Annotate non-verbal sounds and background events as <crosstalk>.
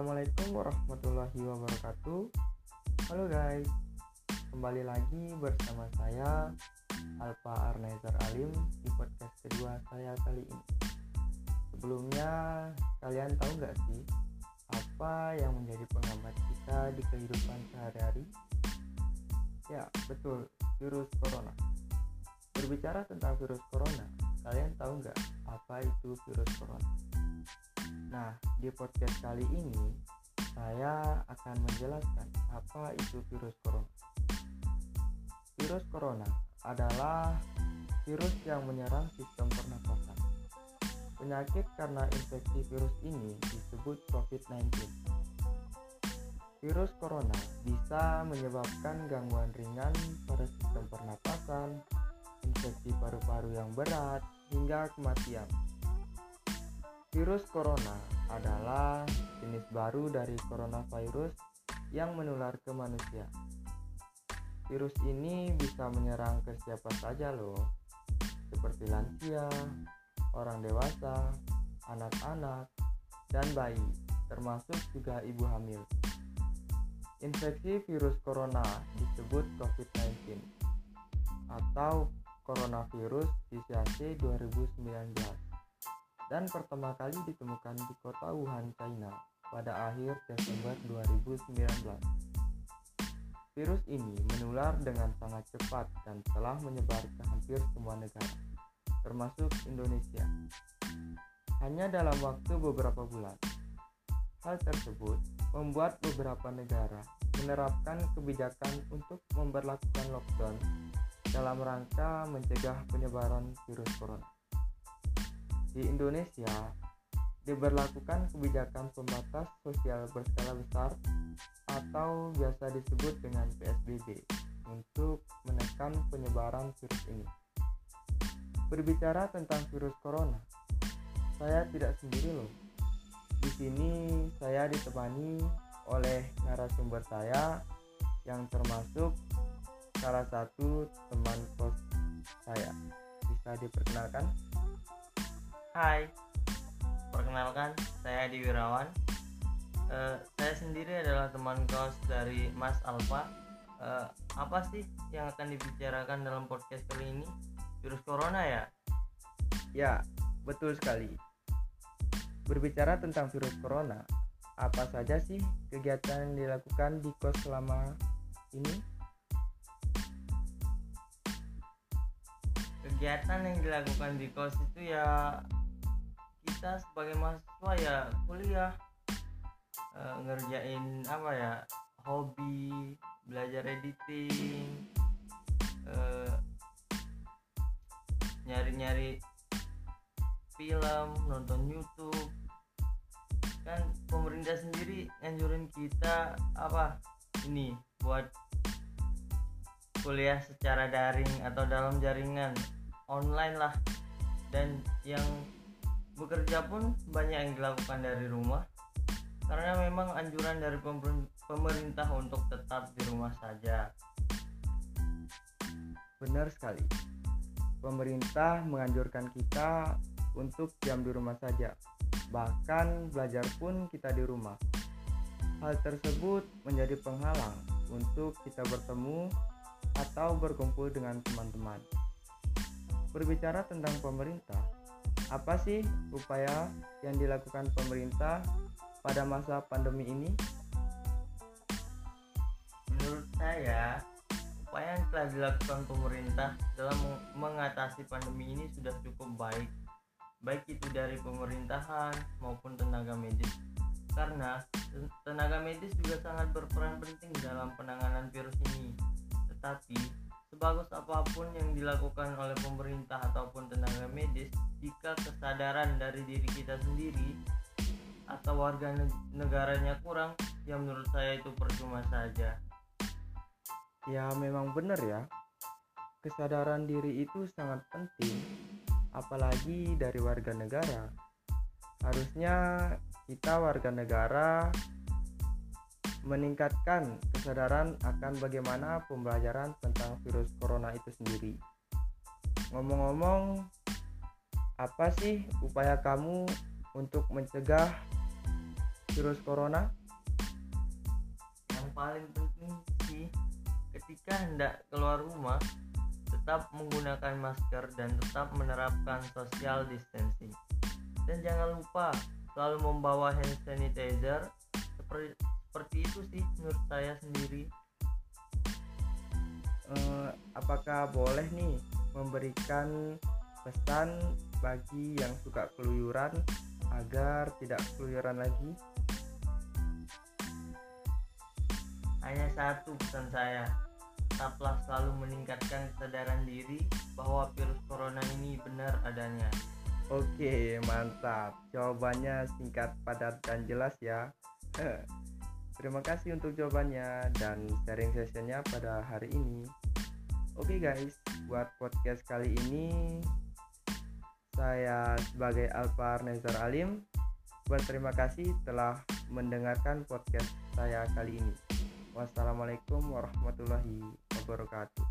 Assalamualaikum warahmatullahi wabarakatuh. Halo guys. Kembali lagi bersama saya Alfa Arnezer Alim Di podcast kedua saya kali ini. Sebelumnya Kalian tahu nggak sih Apa yang menjadi penghambat kita Di kehidupan sehari-hari? Ya betul Virus Corona. Berbicara tentang virus Corona Kalian tahu nggak Apa itu virus Corona di podcast kali ini saya akan menjelaskan apa itu virus corona. Virus corona adalah virus yang menyerang sistem pernapasan. Penyakit karena infeksi virus ini disebut COVID-19. Virus corona bisa menyebabkan gangguan ringan pada sistem pernapasan, infeksi paru-paru yang berat, hingga kematian. Virus corona adalah jenis baru dari coronavirus yang menular ke manusia. Virus ini bisa menyerang ke siapa saja loh, seperti lansia, orang dewasa, anak-anak, dan bayi, termasuk juga ibu hamil. Infeksi virus corona disebut COVID-19 atau coronavirus disease 2019 dan pertama kali ditemukan di kota Wuhan, China pada akhir Desember 2019. Virus ini menular dengan sangat cepat dan telah menyebar ke hampir semua negara, termasuk Indonesia. Hanya dalam waktu beberapa bulan. Hal tersebut membuat beberapa negara menerapkan kebijakan untuk memperlakukan lockdown dalam rangka mencegah penyebaran virus corona di Indonesia diberlakukan kebijakan pembatas sosial berskala besar atau biasa disebut dengan PSBB untuk menekan penyebaran virus ini. Berbicara tentang virus corona, saya tidak sendiri loh. Di sini saya ditemani oleh narasumber saya yang termasuk salah satu teman kos saya. Bisa diperkenalkan? Hai, perkenalkan saya Adi Wirawan. Uh, saya sendiri adalah teman kos dari Mas Alfa. Uh, apa sih yang akan dibicarakan dalam podcast kali ini? Virus corona ya? Ya, betul sekali. Berbicara tentang virus corona, apa saja sih kegiatan yang dilakukan di kos selama ini? Kegiatan yang dilakukan di kos itu ya kita sebagai mahasiswa ya kuliah e, ngerjain apa ya hobi belajar editing nyari nyari-nyari film nonton YouTube. Kan pemerintah sendiri nganjurin kita apa ini buat kuliah secara daring atau dalam jaringan online lah. Dan yang bekerja pun banyak yang dilakukan dari rumah karena memang anjuran dari pemerintah untuk tetap di rumah saja. Benar sekali. Pemerintah menganjurkan kita untuk diam di rumah saja. Bahkan belajar pun kita di rumah. Hal tersebut menjadi penghalang untuk kita bertemu atau berkumpul dengan teman-teman. Berbicara tentang pemerintah, apa sih upaya yang dilakukan pemerintah pada masa pandemi ini? Menurut saya, upaya yang telah dilakukan pemerintah dalam mengatasi pandemi ini sudah cukup baik, baik itu dari pemerintahan maupun tenaga medis. Karena tenaga medis juga sangat berperan penting dalam penanganan virus ini. Tetapi sebagus apa pun yang dilakukan oleh pemerintah ataupun tenaga medis jika kesadaran dari diri kita sendiri atau warga negaranya kurang ya menurut saya itu percuma saja. Ya memang benar ya. Kesadaran diri itu sangat penting apalagi dari warga negara. Harusnya kita warga negara meningkatkan kesadaran akan bagaimana pembelajaran tentang virus corona itu sendiri. Ngomong-ngomong, apa sih upaya kamu untuk mencegah virus corona? Yang paling penting sih ketika hendak keluar rumah tetap menggunakan masker dan tetap menerapkan social distancing. Dan jangan lupa selalu membawa hand sanitizer seperti, seperti itu sih menurut saya sendiri. Eh, apakah boleh nih memberikan pesan bagi yang suka keluyuran agar tidak keluyuran lagi? Hanya satu pesan saya, tetaplah selalu meningkatkan kesadaran diri bahwa virus corona ini benar adanya. Oke, mantap. Jawabannya singkat, padat, dan jelas ya. <laughs> Terima kasih untuk jawabannya dan sharing sessionnya pada hari ini. Oke guys, buat podcast kali ini saya sebagai Alpar Nezar Alim berterima kasih telah mendengarkan podcast saya kali ini. Wassalamualaikum warahmatullahi wabarakatuh.